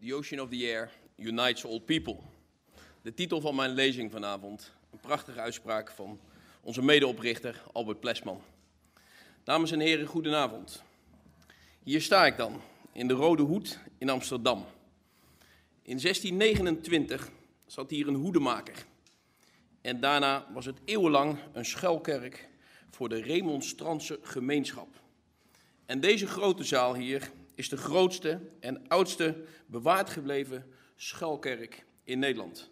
The Ocean of the Air Unites All People. De titel van mijn lezing vanavond. Een prachtige uitspraak van onze medeoprichter Albert Plesman. Dames en heren, goedenavond. Hier sta ik dan, in de Rode Hoed in Amsterdam. In 1629 zat hier een hoedemaker. En daarna was het eeuwenlang een schuilkerk voor de Remonstrantse gemeenschap. En deze grote zaal hier is de grootste en oudste bewaard gebleven schuilkerk in Nederland.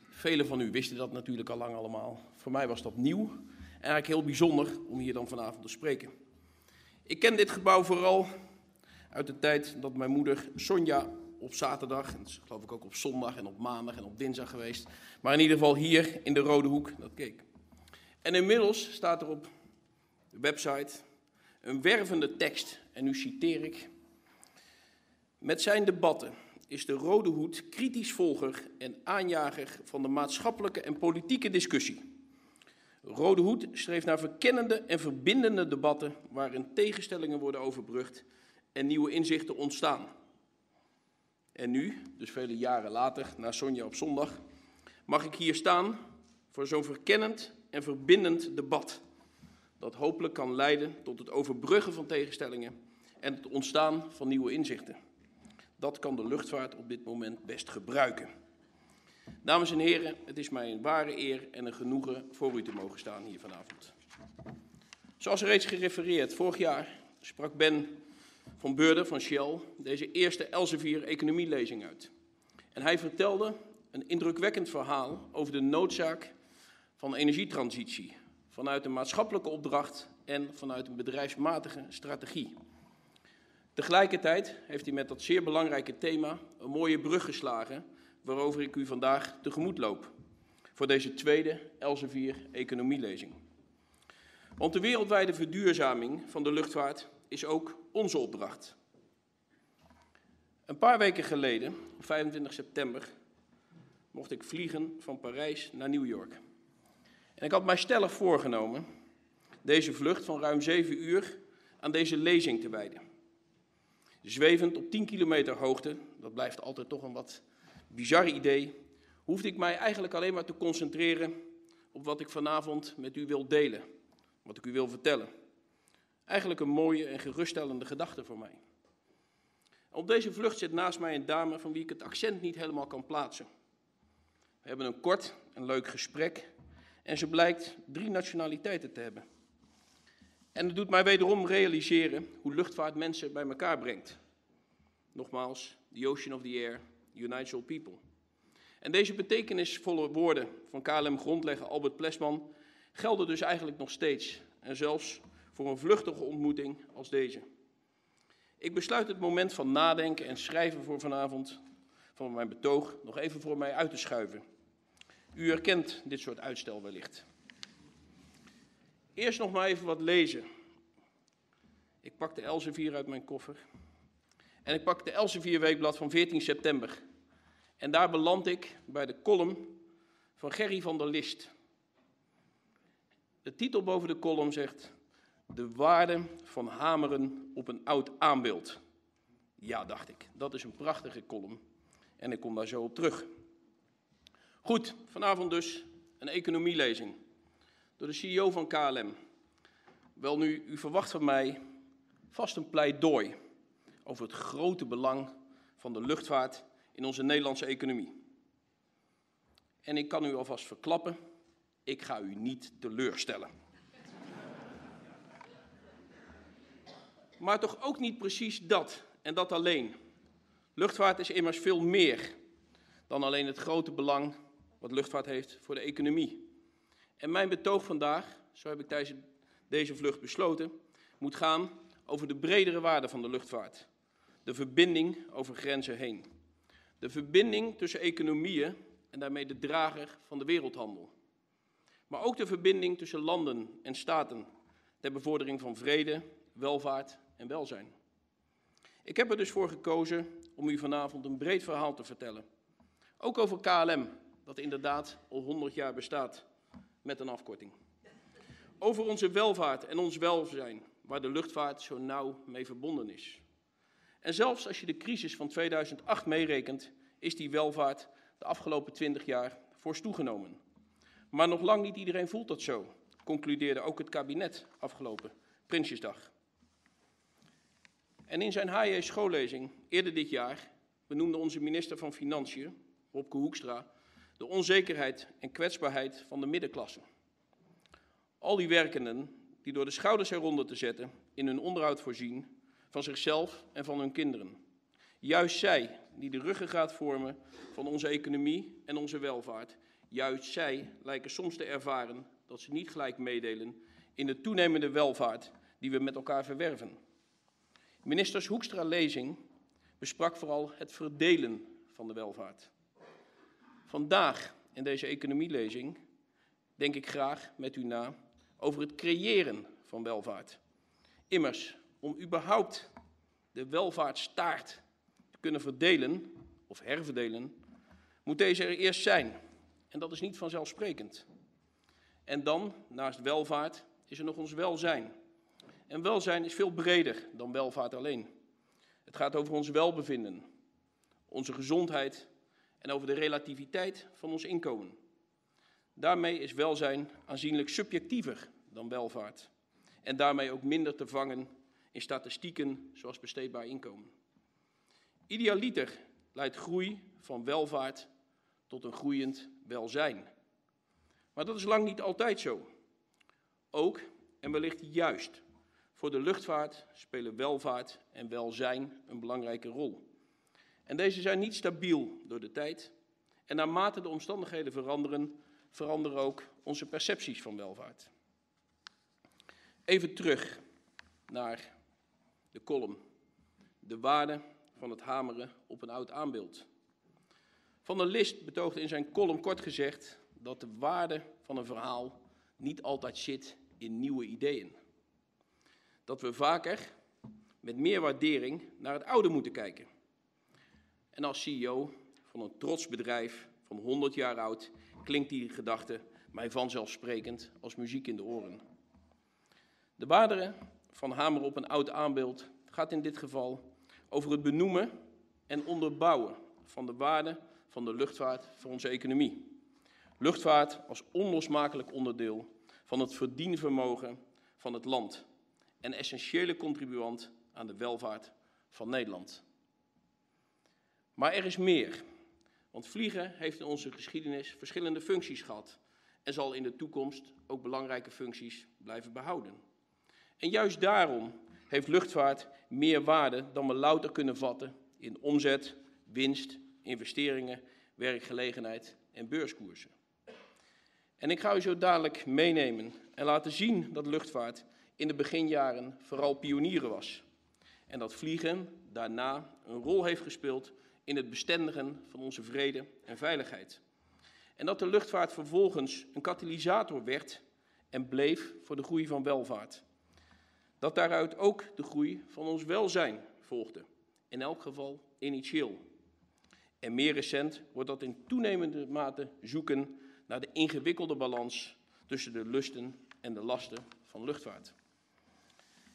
Velen van u wisten dat natuurlijk al lang allemaal. Voor mij was dat nieuw. Eigenlijk heel bijzonder om hier dan vanavond te spreken. Ik ken dit gebouw vooral uit de tijd dat mijn moeder Sonja op zaterdag, en geloof ik ook op zondag en op maandag en op dinsdag geweest, maar in ieder geval hier in de Rode Hoek dat keek. En inmiddels staat er op de website een wervende tekst, en nu citeer ik. Met zijn debatten is de Rode Hoed kritisch volger en aanjager van de maatschappelijke en politieke discussie. Rode Hoed streeft naar verkennende en verbindende debatten waarin tegenstellingen worden overbrugd en nieuwe inzichten ontstaan. En nu, dus vele jaren later, na Sonja op zondag, mag ik hier staan voor zo'n verkennend en verbindend debat. Dat hopelijk kan leiden tot het overbruggen van tegenstellingen en het ontstaan van nieuwe inzichten. Dat kan de luchtvaart op dit moment best gebruiken. Dames en heren, het is mij een ware eer en een genoegen voor u te mogen staan hier vanavond. Zoals reeds gerefereerd, vorig jaar sprak Ben van Beurden van Shell deze eerste Elsevier economielezing uit. En hij vertelde een indrukwekkend verhaal over de noodzaak van energietransitie vanuit een maatschappelijke opdracht en vanuit een bedrijfsmatige strategie. Tegelijkertijd heeft hij met dat zeer belangrijke thema een mooie brug geslagen, waarover ik u vandaag tegemoet loop voor deze tweede Elsevier economielezing. Want de wereldwijde verduurzaming van de luchtvaart is ook onze opdracht. Een paar weken geleden, op 25 september, mocht ik vliegen van Parijs naar New York. En ik had mij stellig voorgenomen deze vlucht van ruim zeven uur aan deze lezing te wijden. Zwevend op 10 kilometer hoogte, dat blijft altijd toch een wat bizar idee, hoefde ik mij eigenlijk alleen maar te concentreren op wat ik vanavond met u wil delen, wat ik u wil vertellen. Eigenlijk een mooie en geruststellende gedachte voor mij. Op deze vlucht zit naast mij een dame van wie ik het accent niet helemaal kan plaatsen. We hebben een kort en leuk gesprek en ze blijkt drie nationaliteiten te hebben. En het doet mij wederom realiseren hoe luchtvaart mensen bij elkaar brengt. Nogmaals, the ocean of the air unites all people. En deze betekenisvolle woorden van KLM-grondlegger Albert Plesman gelden dus eigenlijk nog steeds. En zelfs voor een vluchtige ontmoeting als deze. Ik besluit het moment van nadenken en schrijven voor vanavond van mijn betoog nog even voor mij uit te schuiven. U herkent dit soort uitstel wellicht. Eerst nog maar even wat lezen. Ik pak de Elsevier uit mijn koffer. En ik pak de Elsevier Weekblad van 14 september. En daar beland ik bij de column van Gerry van der List. De titel boven de column zegt: De waarde van hameren op een oud aanbeeld. Ja, dacht ik, dat is een prachtige column. En ik kom daar zo op terug. Goed, vanavond dus een economielezing door de CEO van KLM. Wel nu, u verwacht van mij vast een pleidooi over het grote belang van de luchtvaart in onze Nederlandse economie. En ik kan u alvast verklappen, ik ga u niet teleurstellen. Maar toch ook niet precies dat en dat alleen. Luchtvaart is immers veel meer dan alleen het grote belang wat luchtvaart heeft voor de economie. En mijn betoog vandaag, zo heb ik tijdens deze vlucht besloten, moet gaan over de bredere waarde van de luchtvaart. De verbinding over grenzen heen. De verbinding tussen economieën en daarmee de drager van de wereldhandel. Maar ook de verbinding tussen landen en staten ter bevordering van vrede, welvaart en welzijn. Ik heb er dus voor gekozen om u vanavond een breed verhaal te vertellen. Ook over KLM, dat inderdaad al 100 jaar bestaat met een afkorting. Over onze welvaart en ons welzijn, waar de luchtvaart zo nauw mee verbonden is. En zelfs als je de crisis van 2008 meerekent, is die welvaart de afgelopen 20 jaar fors toegenomen. Maar nog lang niet iedereen voelt dat zo, concludeerde ook het kabinet afgelopen Prinsjesdag. En in zijn HJ schoollezing eerder dit jaar benoemde onze minister van Financiën, Wopke Hoekstra, de onzekerheid en kwetsbaarheid van de middenklasse. Al die werkenden die door de schouders eronder te zetten in hun onderhoud voorzien van zichzelf en van hun kinderen. Juist zij die de ruggengraat vormen van onze economie en onze welvaart, juist zij lijken soms te ervaren dat ze niet gelijk meedelen in de toenemende welvaart die we met elkaar verwerven. Ministers Hoekstra lezing besprak vooral het verdelen van de welvaart. Vandaag in deze economielezing denk ik graag met u na over het creëren van welvaart. Immers, om überhaupt de welvaartstaart te kunnen verdelen of herverdelen, moet deze er eerst zijn. En dat is niet vanzelfsprekend. En dan, naast welvaart, is er nog ons welzijn. En welzijn is veel breder dan welvaart alleen. Het gaat over ons welbevinden, onze gezondheid en over de relativiteit van ons inkomen. Daarmee is welzijn aanzienlijk subjectiever dan welvaart. En daarmee ook minder te vangen in statistieken zoals besteedbaar inkomen. Idealiter leidt groei van welvaart tot een groeiend welzijn. Maar dat is lang niet altijd zo. Ook en wellicht juist voor de luchtvaart spelen welvaart en welzijn een belangrijke rol. En deze zijn niet stabiel door de tijd. En naarmate de omstandigheden veranderen, veranderen ook onze percepties van welvaart. Even terug naar de column. De waarde van het hameren op een oud aanbeeld. Van der List betoogde in zijn column kort gezegd dat de waarde van een verhaal niet altijd zit in nieuwe ideeën. Dat we vaker met meer waardering naar het oude moeten kijken. En als CEO van een trots bedrijf van 100 jaar oud klinkt die gedachte mij vanzelfsprekend als muziek in de oren. De waarde van hamer op een oud aanbeeld gaat in dit geval over het benoemen en onderbouwen van de waarde van de luchtvaart voor onze economie. Luchtvaart als onlosmakelijk onderdeel van het verdienvermogen van het land en essentiële contribuant aan de welvaart van Nederland. Maar er is meer, want vliegen heeft in onze geschiedenis verschillende functies gehad en zal in de toekomst ook belangrijke functies blijven behouden. En juist daarom heeft luchtvaart meer waarde dan we louter kunnen vatten in omzet, winst, investeringen, werkgelegenheid en beurskoersen. En ik ga u zo dadelijk meenemen en laten zien dat luchtvaart in de beginjaren vooral pionieren was. En dat vliegen daarna een rol heeft gespeeld in het bestendigen van onze vrede en veiligheid. En dat de luchtvaart vervolgens een katalysator werd en bleef voor de groei van welvaart dat daaruit ook de groei van ons welzijn volgde. In elk geval initieel. En meer recent wordt dat in toenemende mate zoeken naar de ingewikkelde balans tussen de lusten en de lasten van luchtvaart.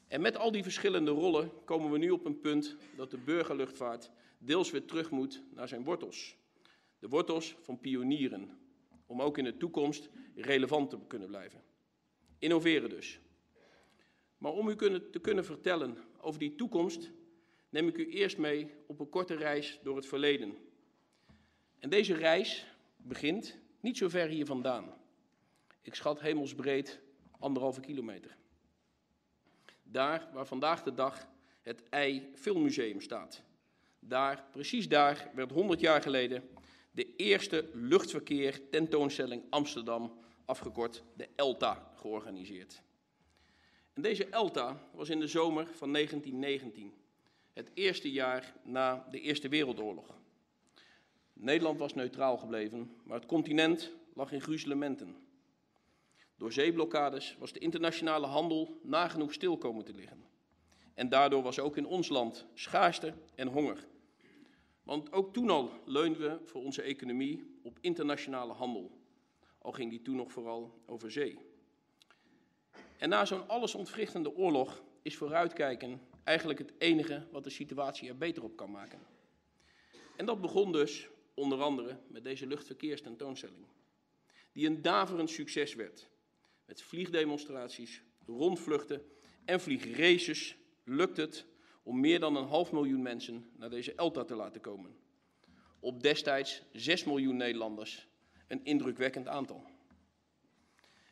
En met al die verschillende rollen komen we nu op een punt dat de burgerluchtvaart deels weer terug moet naar zijn wortels. De wortels van pionieren, om ook in de toekomst relevant te kunnen blijven. Innoveren dus. Maar om u te kunnen vertellen over die toekomst, neem ik u eerst mee op een korte reis door het verleden. En deze reis begint niet zo ver hier vandaan. Ik schat hemelsbreed anderhalve kilometer. Daar waar vandaag de dag het EI Filmmuseum staat. Daar, precies daar, werd 100 jaar geleden de eerste luchtverkeer tentoonstelling Amsterdam, afgekort de ELTA, georganiseerd. En deze ELTA was in de zomer van 1919, het eerste jaar na de Eerste Wereldoorlog. Nederland was neutraal gebleven, maar het continent lag in gruzelementen. Door zeeblokkades was de internationale handel nagenoeg stil komen te liggen. En daardoor was ook in ons land schaarste en honger. Want ook toen al leunden we voor onze economie op internationale handel, al ging die toen nog vooral over zee. En na zo'n allesontwrichtende oorlog is vooruitkijken eigenlijk het enige wat de situatie er beter op kan maken. En dat begon dus onder andere met deze luchtverkeerstentoonstelling, die een daverend succes werd. Met vliegdemonstraties, rondvluchten en vliegraces lukt het om meer dan een half miljoen mensen naar deze ELTA te laten komen. Op destijds 6 miljoen Nederlanders, een indrukwekkend aantal.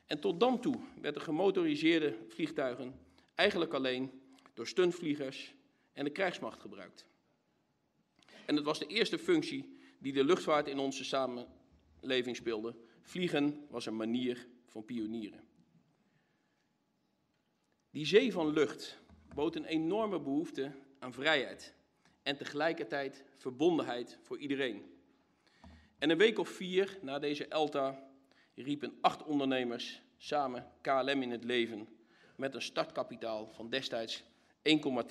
En tot dan toe werden gemotoriseerde vliegtuigen eigenlijk alleen door stuntvliegers en de krijgsmacht gebruikt. En het was de eerste functie die de luchtvaart in onze samenleving speelde. Vliegen was een manier van pionieren. Die zee van lucht bood een enorme behoefte aan vrijheid en tegelijkertijd verbondenheid voor iedereen. En een week of vier na deze ELTA riepen acht ondernemers samen KLM in het leven met een startkapitaal van destijds 1,2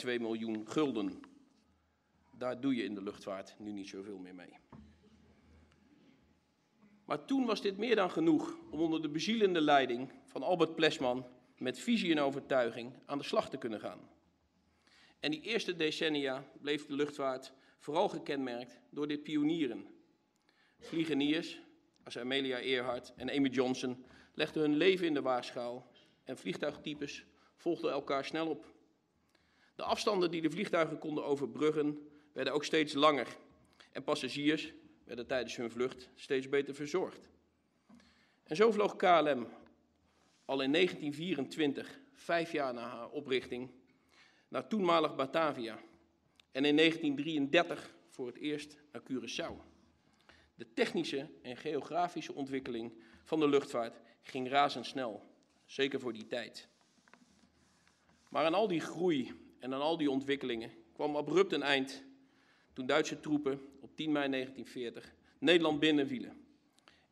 miljoen gulden. Daar doe je in de luchtvaart nu niet zoveel meer mee. Maar toen was dit meer dan genoeg om onder de bezielende leiding van Albert Plesman met visie en overtuiging aan de slag te kunnen gaan. En die eerste decennia bleef de luchtvaart vooral gekenmerkt door dit pionieren. Vliegeniers, als Amelia Earhart en Amy Johnson, legden hun leven in de waarschaal en vliegtuigtypes volgden elkaar snel op. De afstanden die de vliegtuigen konden overbruggen werden ook steeds langer en passagiers werden tijdens hun vlucht steeds beter verzorgd. En zo vloog KLM al in 1924, vijf jaar na haar oprichting, naar toenmalig Batavia en in 1933 voor het eerst naar Curaçao. De technische en geografische ontwikkeling van de luchtvaart ging razendsnel, zeker voor die tijd. Maar aan al die groei en aan al die ontwikkelingen kwam abrupt een eind toen Duitse troepen op 10 mei 1940 Nederland binnenvielen.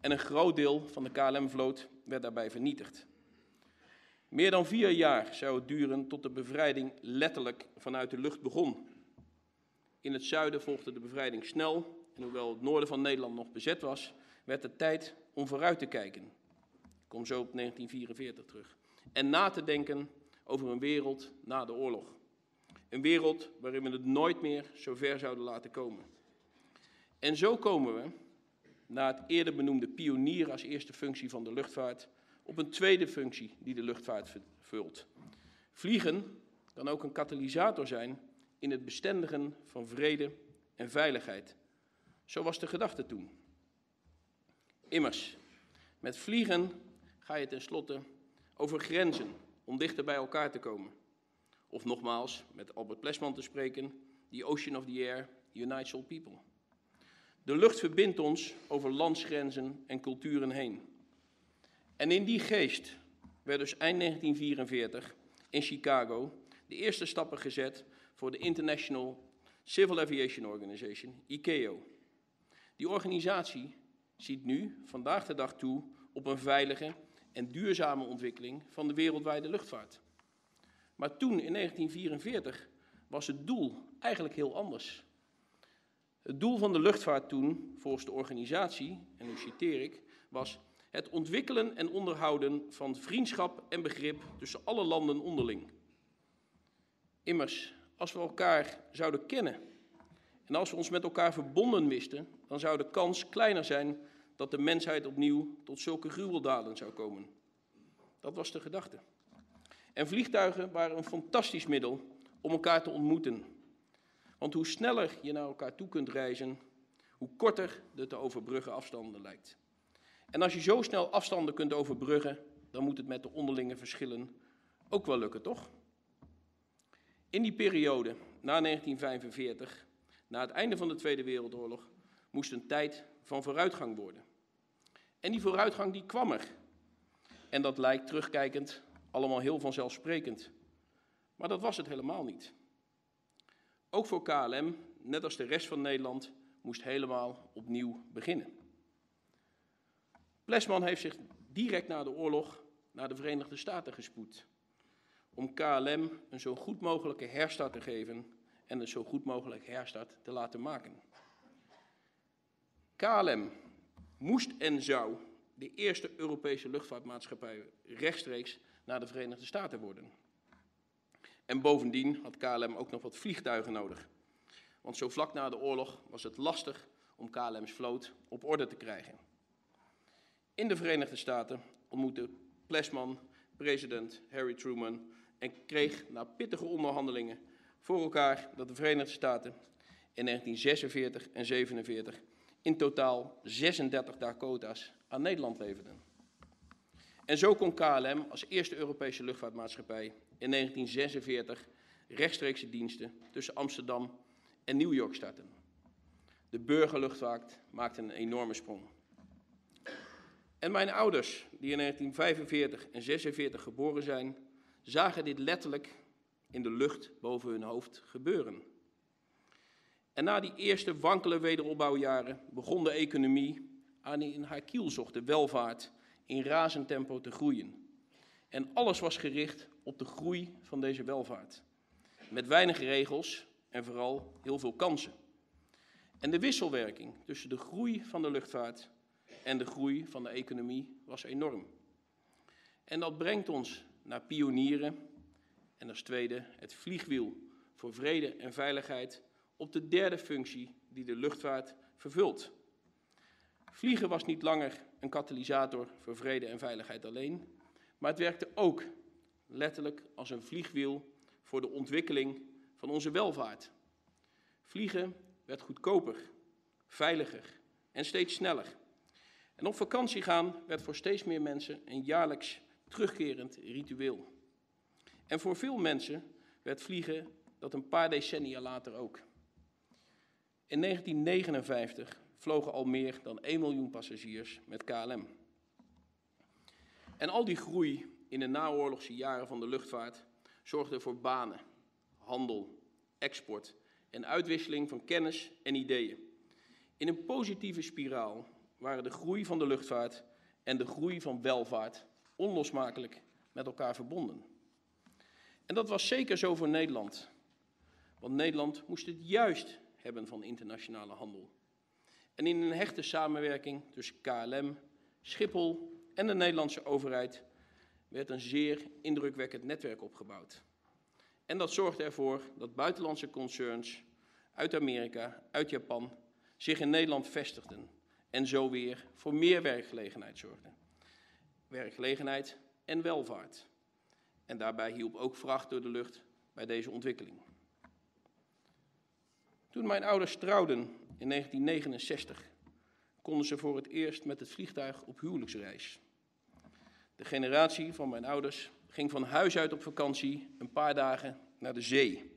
En een groot deel van de KLM-vloot werd daarbij vernietigd. Meer dan vier jaar zou het duren tot de bevrijding letterlijk vanuit de lucht begon. In het zuiden volgde de bevrijding snel en hoewel het noorden van Nederland nog bezet was, werd het tijd om vooruit te kijken. Ik kom zo op 1944 terug. En na te denken over een wereld na de oorlog. Een wereld waarin we het nooit meer zo ver zouden laten komen. En zo komen we, na het eerder benoemde pionier als eerste functie van de luchtvaart, op een tweede functie die de luchtvaart vult. Vliegen kan ook een katalysator zijn in het bestendigen van vrede en veiligheid. Zo was de gedachte toen. Immers, met vliegen ga je tenslotte over grenzen om dichter bij elkaar te komen. Of nogmaals, met Albert Plesman te spreken, the ocean of the air unites all people. De lucht verbindt ons over landsgrenzen en culturen heen. En in die geest werd dus eind 1944 in Chicago de eerste stappen gezet voor de International Civil Aviation Organization, ICAO. Die organisatie ziet nu, vandaag de dag toe, op een veilige en duurzame ontwikkeling van de wereldwijde luchtvaart. Maar toen, in 1944, was het doel eigenlijk heel anders. Het doel van de luchtvaart toen, volgens de organisatie, en nu citeer ik, was het ontwikkelen en onderhouden van vriendschap en begrip tussen alle landen onderling. Immers, als we elkaar zouden kennen en als we ons met elkaar verbonden wisten, dan zou de kans kleiner zijn dat de mensheid opnieuw tot zulke gruweldaden zou komen. Dat was de gedachte. En vliegtuigen waren een fantastisch middel om elkaar te ontmoeten. Want hoe sneller je naar elkaar toe kunt reizen, hoe korter de te overbruggen afstanden lijkt. En als je zo snel afstanden kunt overbruggen, dan moet het met de onderlinge verschillen ook wel lukken, toch? In die periode, na 1945, na het einde van de Tweede Wereldoorlog, moest een tijd van vooruitgang worden. En die vooruitgang die kwam er. En dat lijkt terugkijkend allemaal heel vanzelfsprekend. Maar dat was het helemaal niet. Ook voor KLM, net als de rest van Nederland, moest helemaal opnieuw beginnen. Plesman heeft zich direct na de oorlog naar de Verenigde Staten gespoed. Om KLM een zo goed mogelijke herstart te geven en een zo goed mogelijk herstart te laten maken. KLM moest en zou de eerste Europese luchtvaartmaatschappij rechtstreeks naar de Verenigde Staten worden. En bovendien had KLM ook nog wat vliegtuigen nodig. Want zo vlak na de oorlog was het lastig om KLM's vloot op orde te krijgen. In de Verenigde Staten ontmoette Plesman president Harry Truman en kreeg na pittige onderhandelingen voor elkaar dat de Verenigde Staten in 1946 en 47 in totaal 36 Dakota's aan Nederland leverden. En zo kon KLM als eerste Europese luchtvaartmaatschappij in 1946 rechtstreekse diensten tussen Amsterdam en New York starten. De burgerluchtvaart maakte een enorme sprong. En mijn ouders, die in 1945 en 46 geboren zijn, zagen dit letterlijk in de lucht boven hun hoofd gebeuren. En na die eerste wankele wederopbouwjaren begon de economie aan in haar kiel welvaart, in razend tempo te groeien. En alles was gericht op de groei van deze welvaart. Met weinig regels en vooral heel veel kansen. En de wisselwerking tussen de groei van de luchtvaart en de groei van de economie was enorm. En dat brengt ons naar pionieren en als tweede het vliegwiel voor vrede en veiligheid op de derde functie die de luchtvaart vervult. Vliegen was niet langer een katalysator voor vrede en veiligheid alleen, maar het werkte ook letterlijk als een vliegwiel voor de ontwikkeling van onze welvaart. Vliegen werd goedkoper, veiliger en steeds sneller. En op vakantie gaan werd voor steeds meer mensen een jaarlijks terugkerend ritueel. En voor veel mensen werd vliegen dat een paar decennia later ook. In 1959 vlogen al meer dan 1 miljoen passagiers met KLM. En al die groei in de naoorlogse jaren van de luchtvaart zorgde voor banen, handel, export en uitwisseling van kennis en ideeën. In een positieve spiraal waren de groei van de luchtvaart en de groei van welvaart onlosmakelijk met elkaar verbonden. En dat was zeker zo voor Nederland. Want Nederland moest het juist hebben van internationale handel. En in een hechte samenwerking tussen KLM, Schiphol en de Nederlandse overheid werd een zeer indrukwekkend netwerk opgebouwd. En dat zorgde ervoor dat buitenlandse concerns uit Amerika, uit Japan, zich in Nederland vestigden en zo weer voor meer werkgelegenheid zorgden. Werkgelegenheid en welvaart. En daarbij hielp ook vracht door de lucht bij deze ontwikkeling. Toen mijn ouders trouwden in 1969, konden ze voor het eerst met het vliegtuig op huwelijksreis. De generatie van mijn ouders ging van huis uit op vakantie een paar dagen naar de zee.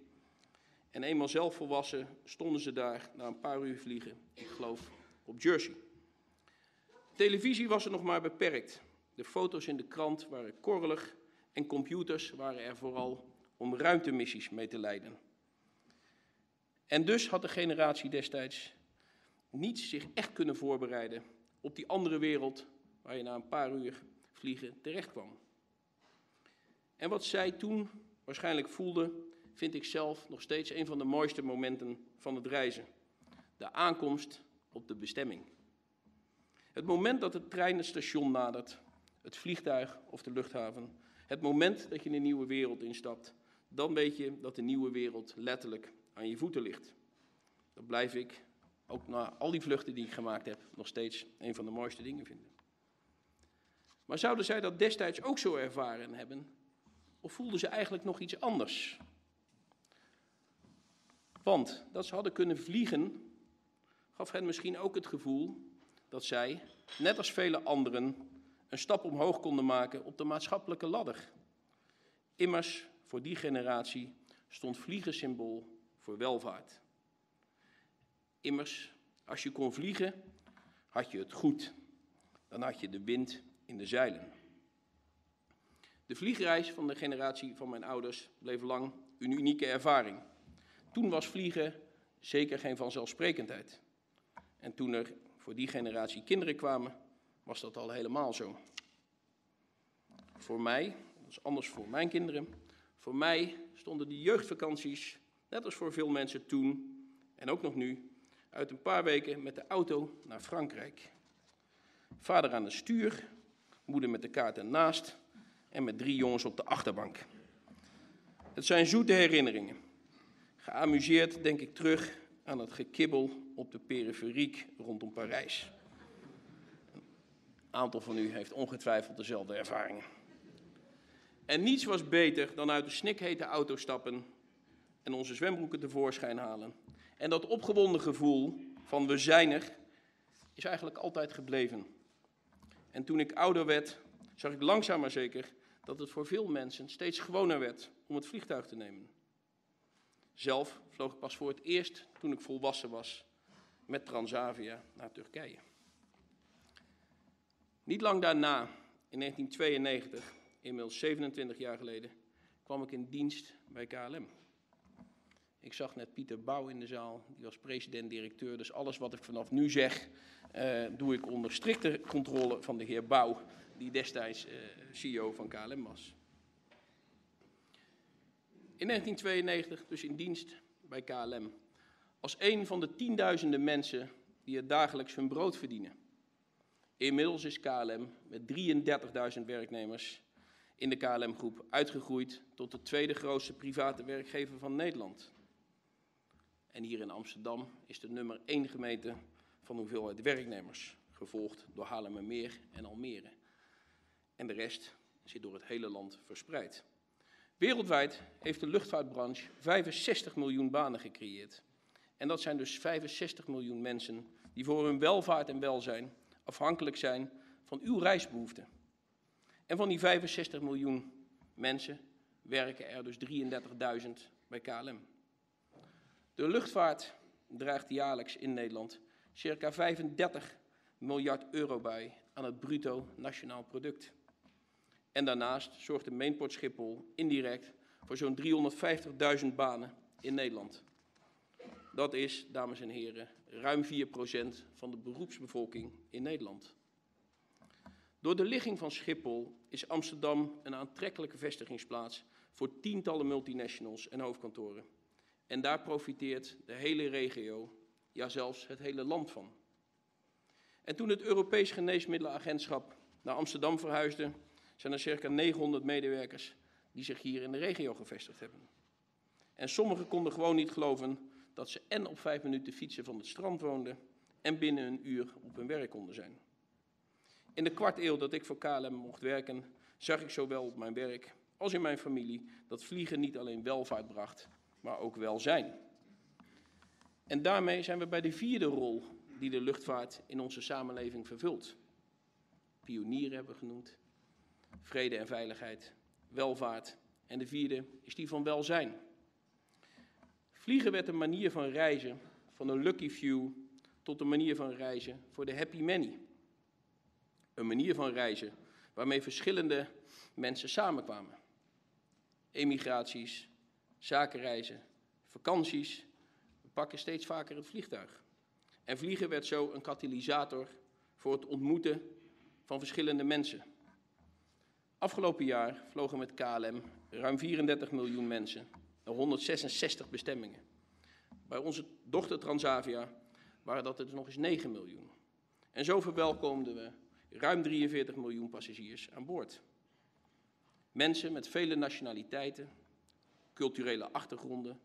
En eenmaal zelf volwassen stonden ze daar na een paar uur vliegen, ik geloof op Jersey. Televisie was er nog maar beperkt. De foto's in de krant waren korrelig en computers waren er vooral om ruimtemissies mee te leiden. En dus had de generatie destijds niet zich echt kunnen voorbereiden op die andere wereld waar je na een paar uur vliegen terecht kwam. En wat zij toen waarschijnlijk voelde, vind ik zelf nog steeds een van de mooiste momenten van het reizen. De aankomst op de bestemming. Het moment dat de trein het station nadert, het vliegtuig of de luchthaven, het moment dat je een nieuwe wereld instapt, dan weet je dat de nieuwe wereld letterlijk aan je voeten ligt. Dat blijf ik, ook na al die vluchten die ik gemaakt heb, nog steeds een van de mooiste dingen vinden. Maar zouden zij dat destijds ook zo ervaren hebben? Of voelden ze eigenlijk nog iets anders? Want dat ze hadden kunnen vliegen, gaf hen misschien ook het gevoel dat zij, net als vele anderen, een stap omhoog konden maken op de maatschappelijke ladder. Immers, voor die generatie stond vliegen symbool voor welvaart. Immers, als je kon vliegen, had je het goed. Dan had je de wind in de zeilen. De vliegreis van de generatie van mijn ouders bleef lang een unieke ervaring. Toen was vliegen zeker geen vanzelfsprekendheid. En toen er voor die generatie kinderen kwamen, was dat al helemaal zo. Voor mij, dat is anders voor mijn kinderen, voor mij stonden die jeugdvakanties, net als voor veel mensen toen en ook nog nu, uit een paar weken met de auto naar Frankrijk. Vader aan het stuur, moeder met de kaart ernaast en met drie jongens op de achterbank. Het zijn zoete herinneringen. Geamuseerd denk ik terug aan het gekibbel op de periferiek rondom Parijs. Een aantal van u heeft ongetwijfeld dezelfde ervaringen. En niets was beter dan uit de snikhete auto stappen en onze zwembroeken tevoorschijn halen. En dat opgewonden gevoel van we zijn er, is eigenlijk altijd gebleven. En toen ik ouder werd, zag ik langzaam maar zeker dat het voor veel mensen steeds gewoner werd om het vliegtuig te nemen. Zelf vloog ik pas voor het eerst toen ik volwassen was met Transavia naar Turkije. Niet lang daarna, in 1992, inmiddels 27 jaar geleden, kwam ik in dienst bij KLM. Ik zag net Pieter Bouw in de zaal, die was president-directeur. Dus alles wat ik vanaf nu zeg, uh, doe ik onder strikte controle van de heer Bouw, die destijds uh, CEO van KLM was. In 1992 dus in dienst bij KLM. Als een van de tienduizenden mensen die er dagelijks hun brood verdienen. Inmiddels is KLM met 33.000 werknemers in de KLM-groep uitgegroeid tot de tweede grootste private werkgever van Nederland. En hier in Amsterdam is de nummer 1 gemeente van hoeveelheid werknemers, gevolgd door Haarlemmermeer en Almere. En de rest zit door het hele land verspreid. Wereldwijd heeft de luchtvaartbranche 65 miljoen banen gecreëerd. En dat zijn dus 65 miljoen mensen die voor hun welvaart en welzijn afhankelijk zijn van uw reisbehoeften. En van die 65 miljoen mensen werken er dus 33.000 bij KLM. De luchtvaart draagt jaarlijks in Nederland circa 35 miljard euro bij aan het bruto nationaal product. En daarnaast zorgt de Mainport Schiphol indirect voor zo'n 350.000 banen in Nederland. Dat is, dames en heren, ruim 4% van de beroepsbevolking in Nederland. Door de ligging van Schiphol is Amsterdam een aantrekkelijke vestigingsplaats voor tientallen multinationals en hoofdkantoren. En daar profiteert de hele regio, ja zelfs het hele land van. En toen het Europees Geneesmiddelenagentschap naar Amsterdam verhuisde, zijn er circa 900 medewerkers die zich hier in de regio gevestigd hebben. En sommigen konden gewoon niet geloven dat ze en op vijf minuten fietsen van het strand woonden en binnen een uur op hun werk konden zijn. In de kwart eeuw dat ik voor KLM mocht werken, zag ik zowel op mijn werk als in mijn familie dat vliegen niet alleen welvaart bracht, maar ook welzijn. En daarmee zijn we bij de vierde rol die de luchtvaart in onze samenleving vervult. Pionieren hebben we genoemd, vrede en veiligheid, welvaart en de vierde is die van welzijn. Vliegen werd een manier van reizen, van een lucky few tot een manier van reizen voor de happy many. Een manier van reizen waarmee verschillende mensen samenkwamen. Emigraties, zakenreizen, vakanties. We pakken steeds vaker het vliegtuig. En vliegen werd zo een katalysator voor het ontmoeten van verschillende mensen. Afgelopen jaar vlogen met KLM ruim 34 miljoen mensen naar 166 bestemmingen. Bij onze dochter Transavia waren dat er dus nog eens 9 miljoen. En zo verwelkomden we ruim 43 miljoen passagiers aan boord. Mensen met vele nationaliteiten, culturele achtergronden.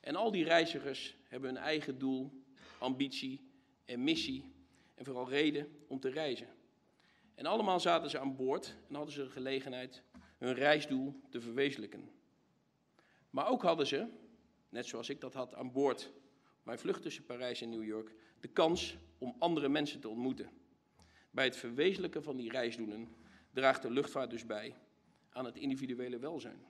En al die reizigers hebben een eigen doel, ambitie en missie en vooral reden om te reizen. En allemaal zaten ze aan boord en hadden ze de gelegenheid hun reisdoel te verwezenlijken. Maar ook hadden ze, net zoals ik dat had aan boord, mijn vlucht tussen Parijs en New York, de kans om andere mensen te ontmoeten. Bij het verwezenlijken van die reisdoelen draagt de luchtvaart dus bij aan het individuele welzijn.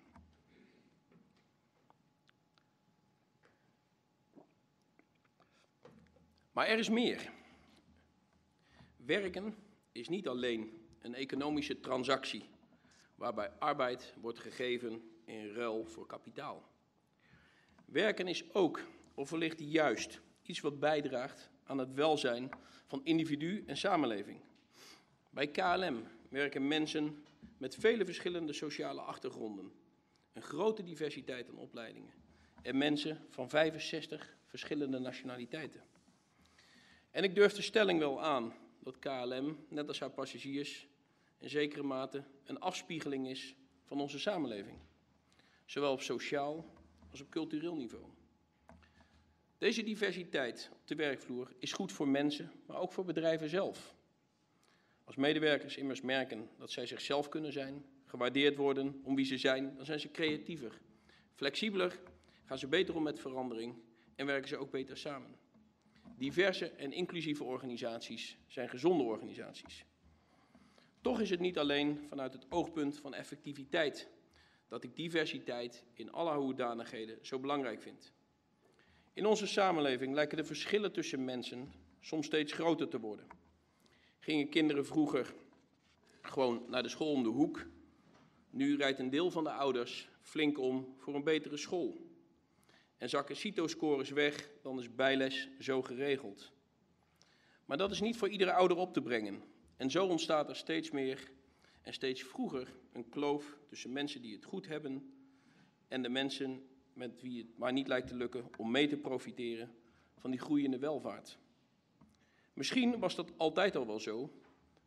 Maar er is meer. Werken is niet alleen een economische transactie waarbij arbeid wordt gegeven in ruil voor kapitaal. Werken is ook, of wellicht juist, iets wat bijdraagt aan het welzijn van individu en samenleving. Bij KLM werken mensen met vele verschillende sociale achtergronden, een grote diversiteit aan opleidingen en mensen van 65 verschillende nationaliteiten. En ik durf de stelling wel aan dat KLM, net als haar passagiers, in zekere mate een afspiegeling is van onze samenleving. zowel op sociaal als op cultureel niveau. Deze diversiteit op de werkvloer is goed voor mensen, maar ook voor bedrijven zelf. Als medewerkers immers merken dat zij zichzelf kunnen zijn, gewaardeerd worden om wie ze zijn, dan zijn ze creatiever, flexibeler, gaan ze beter om met verandering en werken ze ook beter samen. Diverse en inclusieve organisaties zijn gezonde organisaties. Toch is het niet alleen vanuit het oogpunt van effectiviteit dat ik diversiteit in alle hoedanigheden zo belangrijk vind. In onze samenleving lijken de verschillen tussen mensen soms steeds groter te worden. Gingen kinderen vroeger gewoon naar de school om de hoek, nu rijdt een deel van de ouders flink om voor een betere school. En zakken CITO-scores weg, dan is bijles zo geregeld. Maar dat is niet voor iedere ouder op te brengen. En zo ontstaat er steeds meer en steeds vroeger een kloof tussen mensen die het goed hebben en de mensen met wie het maar niet lijkt te lukken om mee te profiteren van die groeiende welvaart. Misschien was dat altijd al wel zo,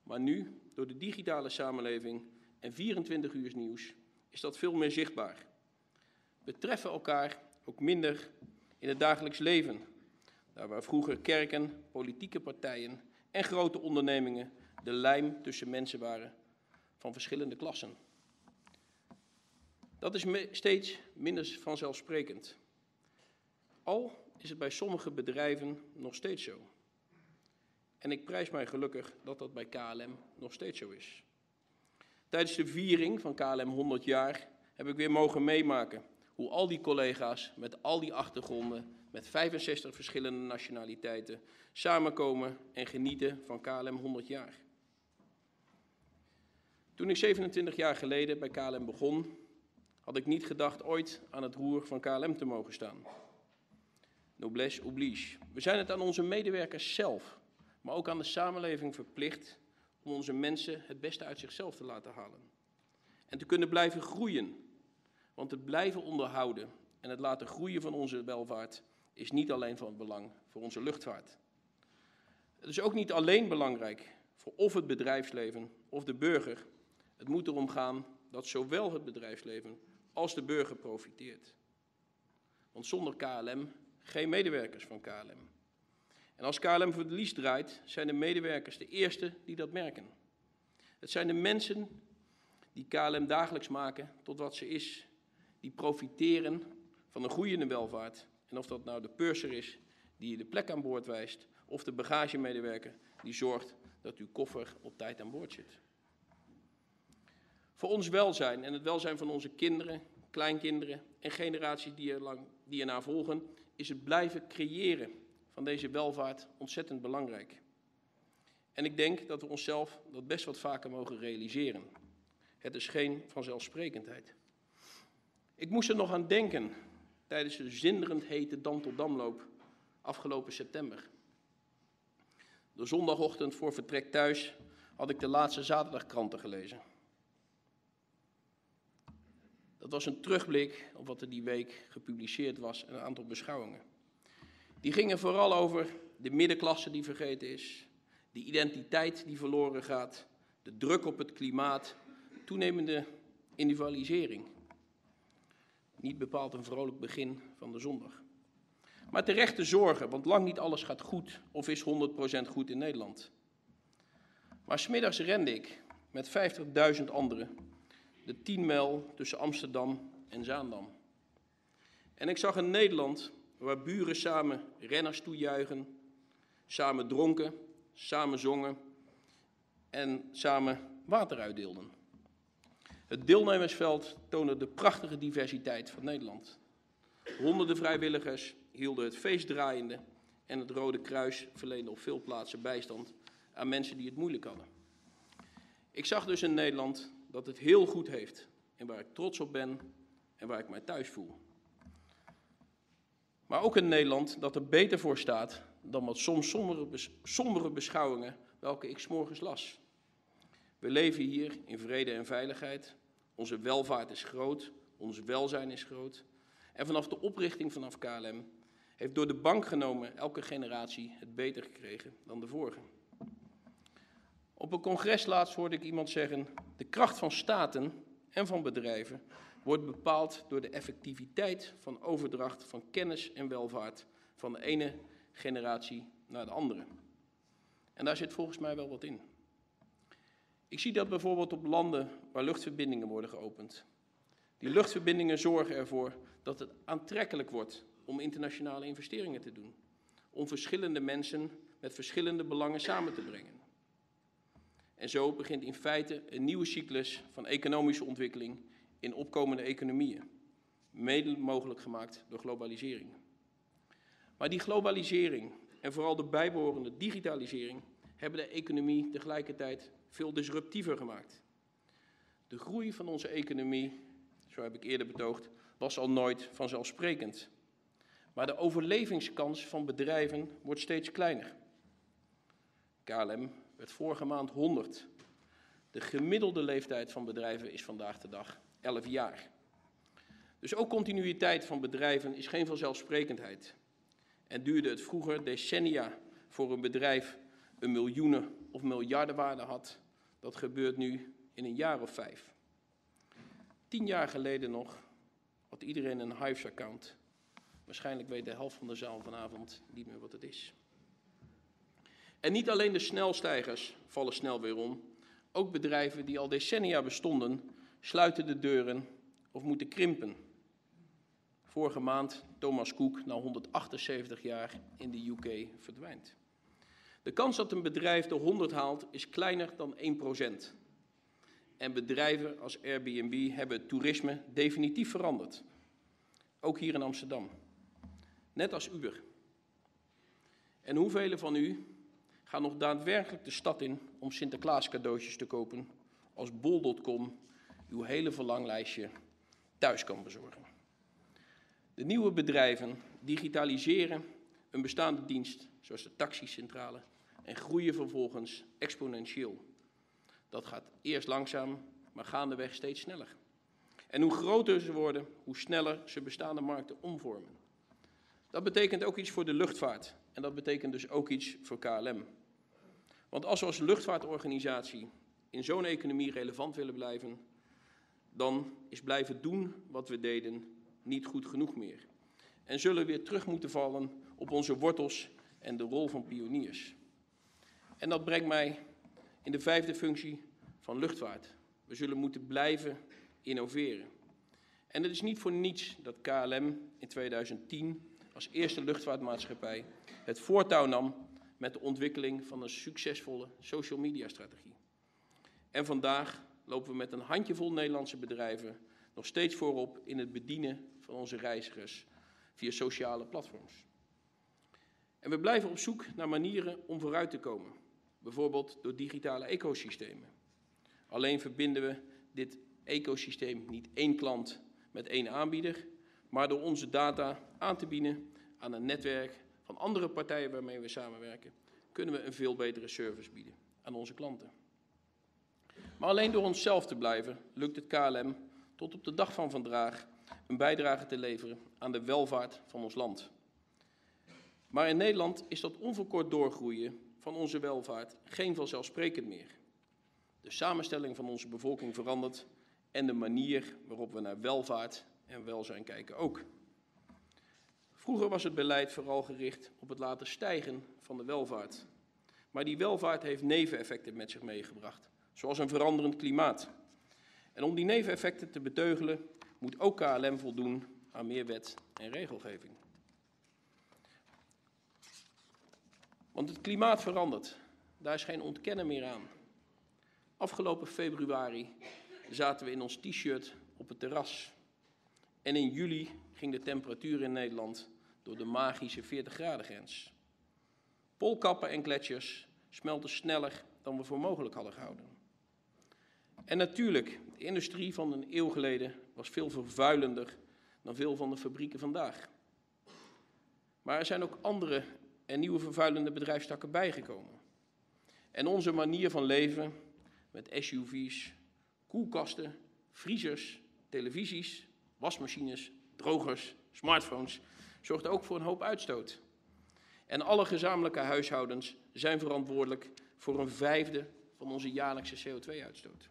maar nu, door de digitale samenleving en 24 uur nieuws, is dat veel meer zichtbaar. We treffen elkaar ook minder in het dagelijks leven, daar waar vroeger kerken, politieke partijen en grote ondernemingen de lijm tussen mensen waren van verschillende klassen. Dat is steeds minder vanzelfsprekend. Al is het bij sommige bedrijven nog steeds zo. En ik prijs mij gelukkig dat dat bij KLM nog steeds zo is. Tijdens de viering van KLM 100 jaar heb ik weer mogen meemaken hoe al die collega's met al die achtergronden, met 65 verschillende nationaliteiten, samenkomen en genieten van KLM 100 jaar. Toen ik 27 jaar geleden bij KLM begon, had ik niet gedacht ooit aan het roer van KLM te mogen staan. Noblesse oblige. We zijn het aan onze medewerkers zelf, maar ook aan de samenleving verplicht om onze mensen het beste uit zichzelf te laten halen. En te kunnen blijven groeien. Want het blijven onderhouden en het laten groeien van onze welvaart is niet alleen van belang voor onze luchtvaart. Het is ook niet alleen belangrijk voor of het bedrijfsleven of de burger. Het moet erom gaan dat zowel het bedrijfsleven als de burger profiteert. Want zonder KLM geen medewerkers van KLM. En als KLM verlies draait, zijn de medewerkers de eerste die dat merken. Het zijn de mensen die KLM dagelijks maken tot wat ze is, die profiteren van een groeiende welvaart. En of dat nou de purser is die je de plek aan boord wijst, of de bagagemedewerker die zorgt dat uw koffer op tijd aan boord zit. Voor ons welzijn en het welzijn van onze kinderen, kleinkinderen en generaties die, er lang, die erna volgen, is het blijven creëren van deze welvaart ontzettend belangrijk. En ik denk dat we onszelf dat best wat vaker mogen realiseren. Het is geen vanzelfsprekendheid. Ik moest er nog aan denken tijdens de zinderend hete Dam tot Damloop afgelopen september. De zondagochtend voor vertrek thuis had ik de laatste zaterdagkranten gelezen. Dat was een terugblik op wat er die week gepubliceerd was en een aantal beschouwingen. Die gingen vooral over de middenklasse die vergeten is, de identiteit die verloren gaat, de druk op het klimaat, toenemende individualisering. Niet bepaald een vrolijk begin van de zondag. Maar terechte zorgen, want lang niet alles gaat goed of is 100% goed in Nederland. Maar smiddags rende ik met 50.000 anderen de 10 mijl tussen Amsterdam en Zaandam. En ik zag een Nederland waar buren samen renners toejuichen, samen dronken, samen zongen en samen water uitdeelden. Het deelnemersveld toonde de prachtige diversiteit van Nederland. Honderden vrijwilligers hielden het feest draaiende en het Rode Kruis verleende op veel plaatsen bijstand aan mensen die het moeilijk hadden. Ik zag dus in Nederland dat het heel goed heeft en waar ik trots op ben en waar ik mij thuis voel. Maar ook in Nederland dat er beter voor staat dan wat soms sombere, beschouwingen welke ik s'morgens las. We leven hier in vrede en veiligheid. Onze welvaart is groot, ons welzijn is groot. En vanaf de oprichting vanaf KLM heeft door de bank genomen elke generatie het beter gekregen dan de vorige. Op een congres laatst hoorde ik iemand zeggen: de kracht van staten en van bedrijven wordt bepaald door de effectiviteit van overdracht van kennis en welvaart van de ene generatie naar de andere. En daar zit volgens mij wel wat in. Ik zie dat bijvoorbeeld op landen waar luchtverbindingen worden geopend. Die luchtverbindingen zorgen ervoor dat het aantrekkelijk wordt om internationale investeringen te doen. Om verschillende mensen met verschillende belangen samen te brengen. En zo begint in feite een nieuwe cyclus van economische ontwikkeling in opkomende economieën. Mede mogelijk gemaakt door globalisering. Maar die globalisering en vooral de bijbehorende digitalisering hebben de economie tegelijkertijd veel disruptiever gemaakt. De groei van onze economie, zo heb ik eerder betoogd, was al nooit vanzelfsprekend. Maar de overlevingskans van bedrijven wordt steeds kleiner. KLM werd vorige maand 100. De gemiddelde leeftijd van bedrijven is vandaag de dag 11 jaar. Dus ook continuïteit van bedrijven is geen vanzelfsprekendheid. En duurde het vroeger decennia voor een bedrijf een miljoenen of miljardenwaarde had, dat gebeurt nu in een jaar of vijf. Tien jaar geleden nog had iedereen een Hives-account. Waarschijnlijk weet de helft van de zaal vanavond niet meer wat het is. En niet alleen de snelstijgers vallen snel weer om. Ook bedrijven die al decennia bestonden, sluiten de deuren of moeten krimpen. Vorige maand Thomas Cook na 178 jaar in de UK verdwijnt. De kans dat een bedrijf de 100 haalt is kleiner dan 1%. En bedrijven als Airbnb hebben het toerisme definitief veranderd. Ook hier in Amsterdam. Net als Uber. En hoeveel van u gaan nog daadwerkelijk de stad in om Sinterklaas cadeautjes te kopen als bol.com uw hele verlanglijstje thuis kan bezorgen? De nieuwe bedrijven digitaliseren een bestaande dienst, zoals de taxicentrale, en groeien vervolgens exponentieel. Dat gaat eerst langzaam, maar gaandeweg steeds sneller. En hoe groter ze worden, hoe sneller ze bestaande markten omvormen. Dat betekent ook iets voor de luchtvaart en dat betekent dus ook iets voor KLM. Want als we als luchtvaartorganisatie in zo'n economie relevant willen blijven, dan is blijven doen wat we deden niet goed genoeg meer. En zullen we weer terug moeten vallen op onze wortels en de rol van pioniers. En dat brengt mij in de vijfde functie van luchtvaart. We zullen moeten blijven innoveren. En het is niet voor niets dat KLM in 2010 als eerste luchtvaartmaatschappij het voortouw nam met de ontwikkeling van een succesvolle social media strategie. En vandaag lopen we met een handjevol Nederlandse bedrijven nog steeds voorop in het bedienen van onze reizigers via sociale platforms. En we blijven op zoek naar manieren om vooruit te komen, bijvoorbeeld door digitale ecosystemen. Alleen verbinden we dit ecosysteem niet één klant met één aanbieder, maar door onze data aan te bieden aan een netwerk van andere partijen waarmee we samenwerken, kunnen we een veel betere service bieden aan onze klanten. Maar alleen door onszelf te blijven, lukt het KLM tot op de dag van vandaag een bijdrage te leveren aan de welvaart van ons land. Maar in Nederland is dat onverkort doorgroeien van onze welvaart geen vanzelfsprekend meer. De samenstelling van onze bevolking verandert en de manier waarop we naar welvaart en welzijn kijken ook. Vroeger was het beleid vooral gericht op het laten stijgen van de welvaart. Maar die welvaart heeft neveneffecten met zich meegebracht, zoals een veranderend klimaat. En om die neveneffecten te beteugelen, moet ook KLM voldoen aan meer wet en regelgeving. Want het klimaat verandert, daar is geen ontkennen meer aan. Afgelopen februari zaten we in ons t-shirt op het terras. En in juli ging de temperatuur in Nederland door de magische 40 graden grens. Polkappen en gletsjers smelten sneller dan we voor mogelijk hadden gehouden. En natuurlijk, de industrie van een eeuw geleden was veel vervuilender dan veel van de fabrieken vandaag. Maar er zijn ook andere en nieuwe vervuilende bedrijfstakken bijgekomen. En onze manier van leven met SUV's, koelkasten, vriezers, televisies, wasmachines, drogers, smartphones zorgt ook voor een hoop uitstoot. En alle gezamenlijke huishoudens zijn verantwoordelijk voor een vijfde van onze jaarlijkse CO2-uitstoot.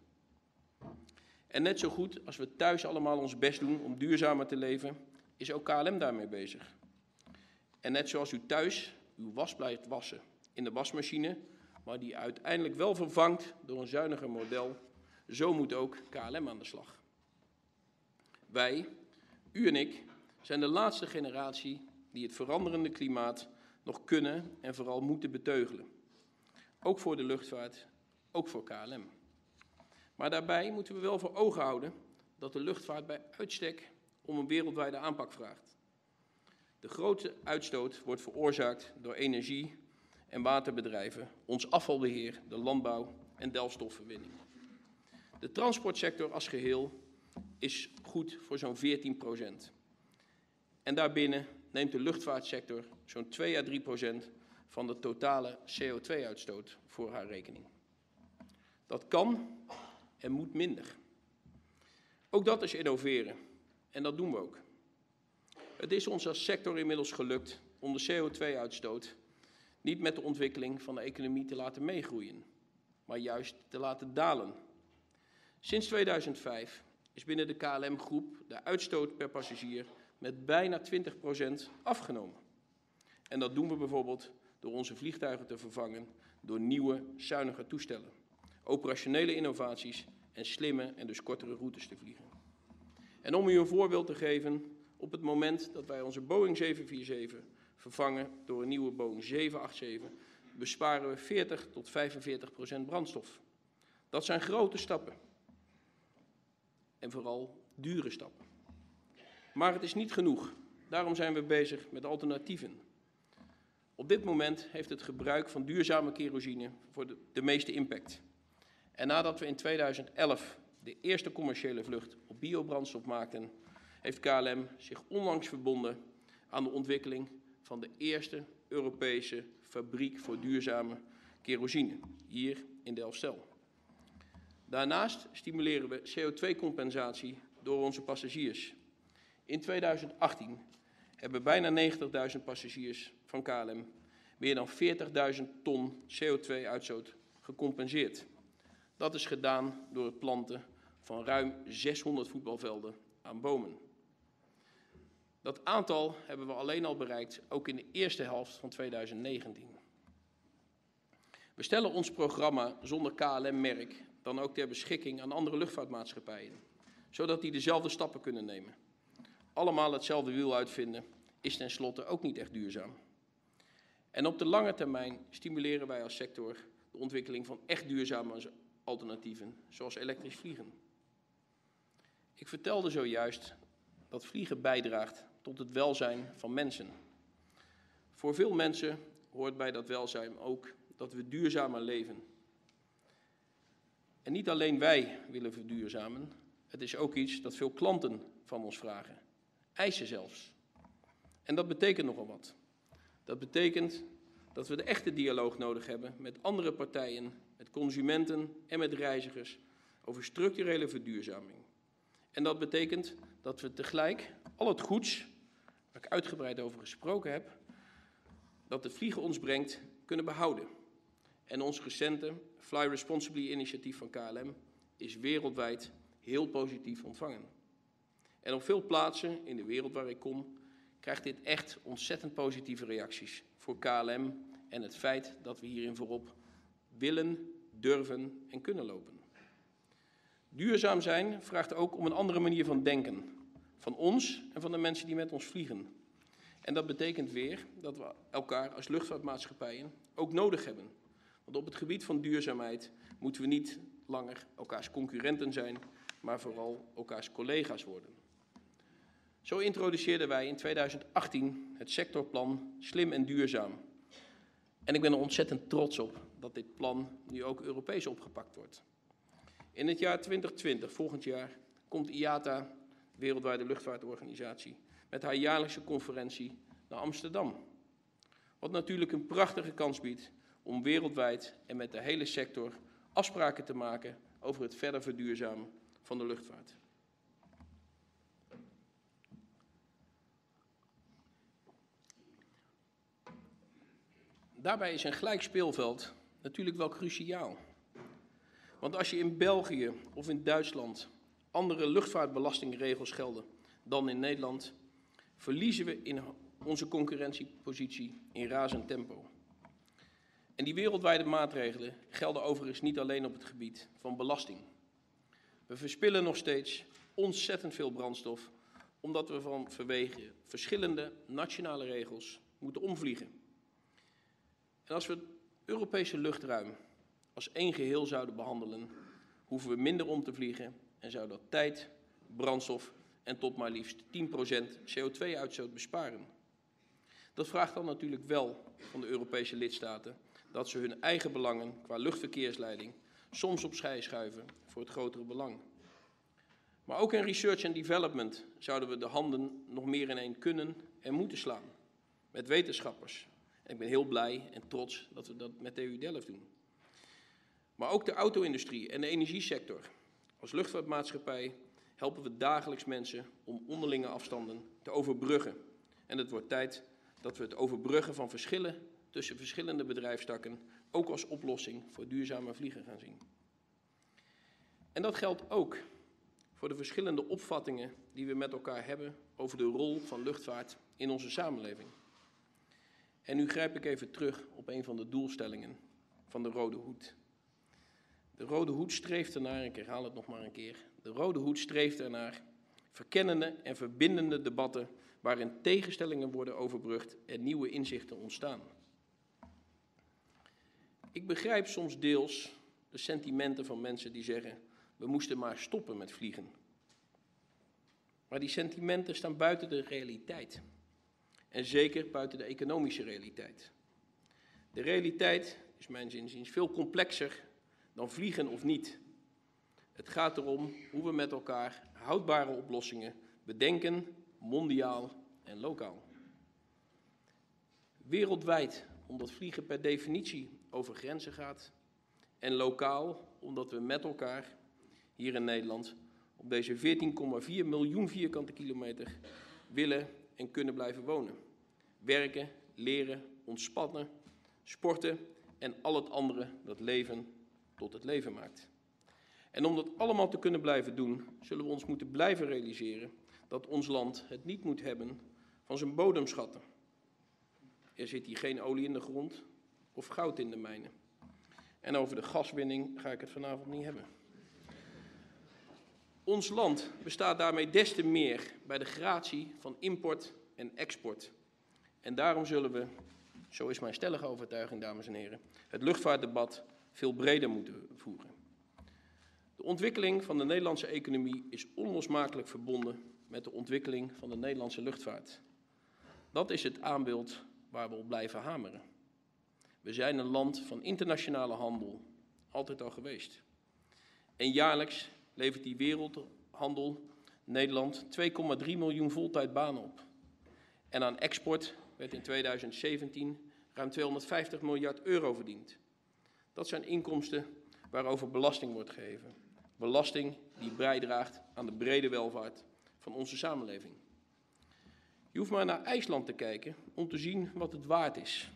En net zo goed als we thuis allemaal ons best doen om duurzamer te leven, is ook KLM daarmee bezig. En net zoals u thuis uw was blijft wassen in de wasmachine, maar die uiteindelijk wel vervangt door een zuiniger model, zo moet ook KLM aan de slag. Wij, u en ik, zijn de laatste generatie die het veranderende klimaat nog kunnen en vooral moeten beteugelen. Ook voor de luchtvaart, ook voor KLM. Maar daarbij moeten we wel voor ogen houden dat de luchtvaart bij uitstek om een wereldwijde aanpak vraagt. De grote uitstoot wordt veroorzaakt door energie- en waterbedrijven, ons afvalbeheer, de landbouw en delfstofverwinning. De transportsector als geheel is goed voor zo'n 14 procent. En daarbinnen neemt de luchtvaartsector zo'n 2 à 3 procent van de totale CO2-uitstoot voor haar rekening. Dat kan en moet minder. Ook dat is innoveren. En dat doen we ook. Het is ons als sector inmiddels gelukt om de CO2-uitstoot niet met de ontwikkeling van de economie te laten meegroeien, maar juist te laten dalen. Sinds 2005 is binnen de KLM-groep de uitstoot per passagier met bijna 20% afgenomen. En dat doen we bijvoorbeeld door onze vliegtuigen te vervangen door nieuwe, zuinige toestellen, operationele innovaties en slimme en dus kortere routes te vliegen. En om u een voorbeeld te geven, op het moment dat wij onze Boeing 747 vervangen door een nieuwe Boeing 787, besparen we 40 tot 45 procent brandstof. Dat zijn grote stappen. En vooral dure stappen. Maar het is niet genoeg. Daarom zijn we bezig met alternatieven. Op dit moment heeft het gebruik van duurzame kerosine voor de, de meeste impact. En nadat we in 2011 de eerste commerciële vlucht op biobrandstof maakten, heeft KLM zich onlangs verbonden aan de ontwikkeling van de eerste Europese fabriek voor duurzame kerosine, hier in Delfzijl. Daarnaast stimuleren we CO2-compensatie door onze passagiers. In 2018 hebben bijna 90.000 passagiers van KLM meer dan 40.000 ton CO2-uitstoot gecompenseerd. Dat is gedaan door het planten van ruim 600 voetbalvelden aan bomen. Dat aantal hebben we alleen al bereikt, ook in de eerste helft van 2019. We stellen ons programma zonder KLM-merk dan ook ter beschikking aan andere luchtvaartmaatschappijen, zodat die dezelfde stappen kunnen nemen. Allemaal hetzelfde wiel uitvinden is tenslotte ook niet echt duurzaam. En op de lange termijn stimuleren wij als sector de ontwikkeling van echt duurzame alternatieven, zoals elektrisch vliegen. Ik vertelde zojuist dat vliegen bijdraagt tot het welzijn van mensen. Voor veel mensen hoort bij dat welzijn ook dat we duurzamer leven. En niet alleen wij willen verduurzamen, het is ook iets dat veel klanten van ons vragen, eisen zelfs. En dat betekent nogal wat. Dat betekent dat we de echte dialoog nodig hebben met andere partijen, met consumenten en met reizigers over structurele verduurzaming. En dat betekent dat we tegelijk al het goeds, ik uitgebreid over gesproken heb, dat het vliegen ons brengt, kunnen behouden. En ons recente Fly Responsibly initiatief van KLM is wereldwijd heel positief ontvangen. En op veel plaatsen in de wereld waar ik kom, krijgt dit echt ontzettend positieve reacties voor KLM en het feit dat we hierin voorop willen, durven en kunnen lopen. Duurzaam zijn vraagt ook om een andere manier van denken. Van ons en van de mensen die met ons vliegen. En dat betekent weer dat we elkaar als luchtvaartmaatschappijen ook nodig hebben. Want op het gebied van duurzaamheid moeten we niet langer elkaars concurrenten zijn, maar vooral elkaars collega's worden. Zo introduceerden wij in 2018 het sectorplan Slim en Duurzaam. En ik ben er ontzettend trots op dat dit plan nu ook Europees opgepakt wordt. In het jaar 2020, volgend jaar, komt IATA, Wereldwijde Luchtvaartorganisatie, met haar jaarlijkse conferentie naar Amsterdam. Wat natuurlijk een prachtige kans biedt om wereldwijd en met de hele sector afspraken te maken over het verder verduurzamen van de luchtvaart. Daarbij is een gelijk speelveld natuurlijk wel cruciaal. Want als je in België of in Duitsland andere luchtvaartbelastingregels gelden dan in Nederland, verliezen we in onze concurrentiepositie in razend tempo. En die wereldwijde maatregelen gelden overigens niet alleen op het gebied van belasting. We verspillen nog steeds ontzettend veel brandstof, omdat we van vanwege verschillende nationale regels moeten omvliegen. En als we het Europese luchtruim als één geheel zouden behandelen, hoeven we minder om te vliegen en zou dat tijd, brandstof en tot maar liefst 10% CO2-uitstoot besparen. Dat vraagt dan natuurlijk wel van de Europese lidstaten dat ze hun eigen belangen qua luchtverkeersleiding soms opzij schuiven voor het grotere belang. Maar ook in research en development zouden we de handen nog meer ineen kunnen en moeten slaan. Met wetenschappers. En ik ben heel blij en trots dat we dat met TU Delft doen. Maar ook de auto-industrie en de energiesector. Als luchtvaartmaatschappij helpen we dagelijks mensen om onderlinge afstanden te overbruggen. En het wordt tijd dat we het overbruggen van verschillen tussen verschillende bedrijfstakken ook als oplossing voor duurzame vliegen gaan zien. En dat geldt ook voor de verschillende opvattingen die we met elkaar hebben over de rol van luchtvaart in onze samenleving. En nu grijp ik even terug op een van de doelstellingen van de Rode Hoed. De Rode Hoed streeft ernaar, ik herhaal het nog maar een keer, de Rode Hoed streeft ernaar verkennende en verbindende debatten waarin tegenstellingen worden overbrugd en nieuwe inzichten ontstaan. Ik begrijp soms deels de sentimenten van mensen die zeggen: we moesten maar stoppen met vliegen. Maar die sentimenten staan buiten de realiteit. En zeker buiten de economische realiteit. De realiteit is mijn zinziens veel complexer dan vliegen of niet. Het gaat erom hoe we met elkaar houdbare oplossingen bedenken, mondiaal en lokaal. Wereldwijd, omdat vliegen per definitie over grenzen gaat. En lokaal, omdat we met elkaar hier in Nederland op deze 14,4 miljoen vierkante kilometer willen en kunnen blijven wonen. Werken, leren, ontspannen, sporten en al het andere dat leven het leven maakt. En om dat allemaal te kunnen blijven doen, zullen we ons moeten blijven realiseren dat ons land het niet moet hebben van zijn bodemschatten. Er zit hier geen olie in de grond of goud in de mijnen. En over de gaswinning ga ik het vanavond niet hebben. Ons land bestaat daarmee des te meer bij de gratie van import en export. En daarom zullen we, zo is mijn stellige overtuiging, dames en heren, het luchtvaartdebat veel breder moeten voeren. De ontwikkeling van de Nederlandse economie is onlosmakelijk verbonden met de ontwikkeling van de Nederlandse luchtvaart. Dat is het aanbeeld waar we op blijven hameren. We zijn een land van internationale handel, altijd al geweest. En jaarlijks levert die wereldhandel Nederland 2,3 miljoen voltijdbanen op. En aan export werd in 2017 ruim 250 miljard euro verdiend. Dat zijn inkomsten waarover belasting wordt gegeven. Belasting die bijdraagt aan de brede welvaart van onze samenleving. Je hoeft maar naar IJsland te kijken om te zien wat het waard is.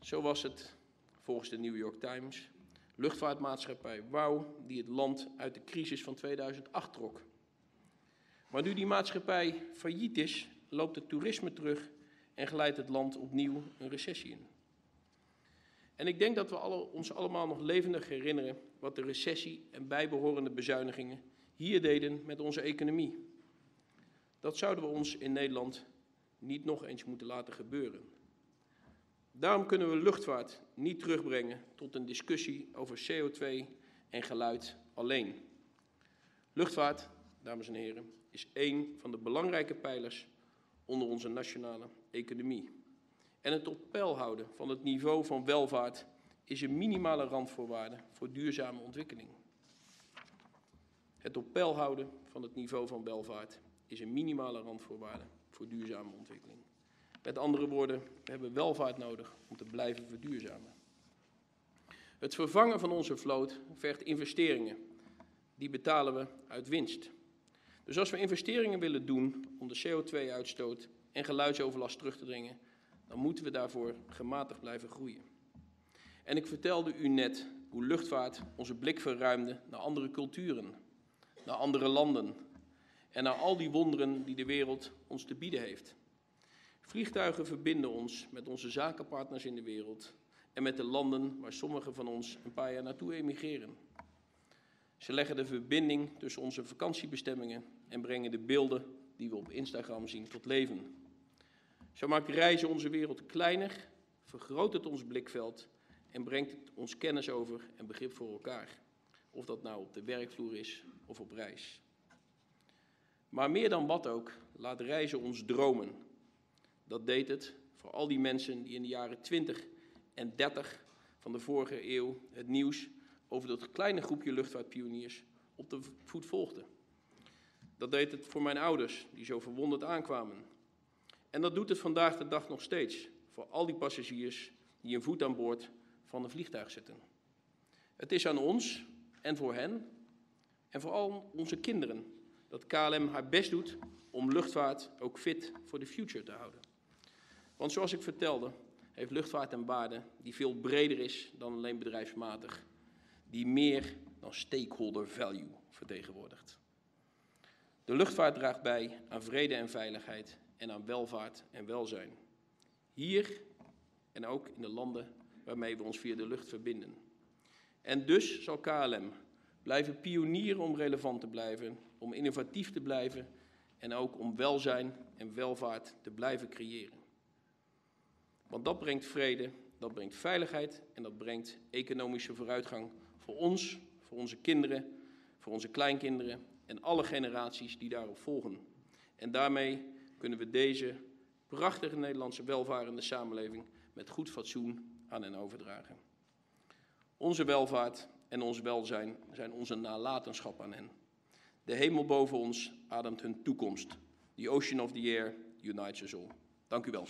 Zo was het volgens de New York Times luchtvaartmaatschappij WOW die het land uit de crisis van 2008 trok. Maar nu die maatschappij failliet is, loopt het toerisme terug en glijdt het land opnieuw een recessie in. En ik denk dat we alle, ons allemaal nog levendig herinneren wat de recessie en bijbehorende bezuinigingen hier deden met onze economie. Dat zouden we ons in Nederland niet nog eens moeten laten gebeuren. Daarom kunnen we luchtvaart niet terugbrengen tot een discussie over CO2 en geluid alleen. Luchtvaart, dames en heren, is één van de belangrijke pijlers onder onze nationale economie. En het op peil houden van het niveau van welvaart is een minimale randvoorwaarde voor duurzame ontwikkeling. Het op peil houden van het niveau van welvaart is een minimale randvoorwaarde voor duurzame ontwikkeling. Met andere woorden, we hebben welvaart nodig om te blijven verduurzamen. Het vervangen van onze vloot vergt investeringen. Die betalen we uit winst. Dus als we investeringen willen doen om de CO2-uitstoot en geluidsoverlast terug te dringen, dan moeten we daarvoor gematigd blijven groeien. En ik vertelde u net hoe luchtvaart onze blik verruimde naar andere culturen. naar andere landen en naar al die wonderen die de wereld ons te bieden heeft. Vliegtuigen verbinden ons met onze zakenpartners in de wereld en met de landen waar sommigen van ons een paar jaar naartoe emigreren. Ze leggen de verbinding tussen onze vakantiebestemmingen en brengen de beelden die we op Instagram zien tot leven. Zo maakt reizen onze wereld kleiner, vergroot het ons blikveld en brengt het ons kennis over en begrip voor elkaar. Of dat nou op de werkvloer is of op reis. Maar meer dan wat ook, laat reizen ons dromen. Dat deed het voor al die mensen die in de jaren 20 en 30 van de vorige eeuw het nieuws over dat kleine groepje luchtvaartpioniers op de voet volgden. Dat deed het voor mijn ouders, die zo verwonderd aankwamen. En dat doet het vandaag de dag nog steeds voor al die passagiers die een voet aan boord van een vliegtuig zetten. Het is aan ons en voor hen en vooral onze kinderen dat KLM haar best doet om luchtvaart ook fit voor de future te houden. Want zoals ik vertelde, heeft luchtvaart een waarde die veel breder is dan alleen bedrijfsmatig, die meer dan stakeholder value vertegenwoordigt. De luchtvaart draagt bij aan vrede en veiligheid en aan welvaart en welzijn. Hier en ook in de landen waarmee we ons via de lucht verbinden. En dus zal KLM blijven pionieren om relevant te blijven, om innovatief te blijven en ook om welzijn en welvaart te blijven creëren. Want dat brengt vrede, dat brengt veiligheid en dat brengt economische vooruitgang voor ons, voor onze kinderen, voor onze kleinkinderen en alle generaties die daarop volgen. En daarmee kunnen we deze prachtige Nederlandse welvarende samenleving met goed fatsoen aan hen overdragen. Onze welvaart en ons welzijn zijn onze nalatenschap aan hen. De hemel boven ons ademt hun toekomst. The ocean of the air unites us all. Dank u wel.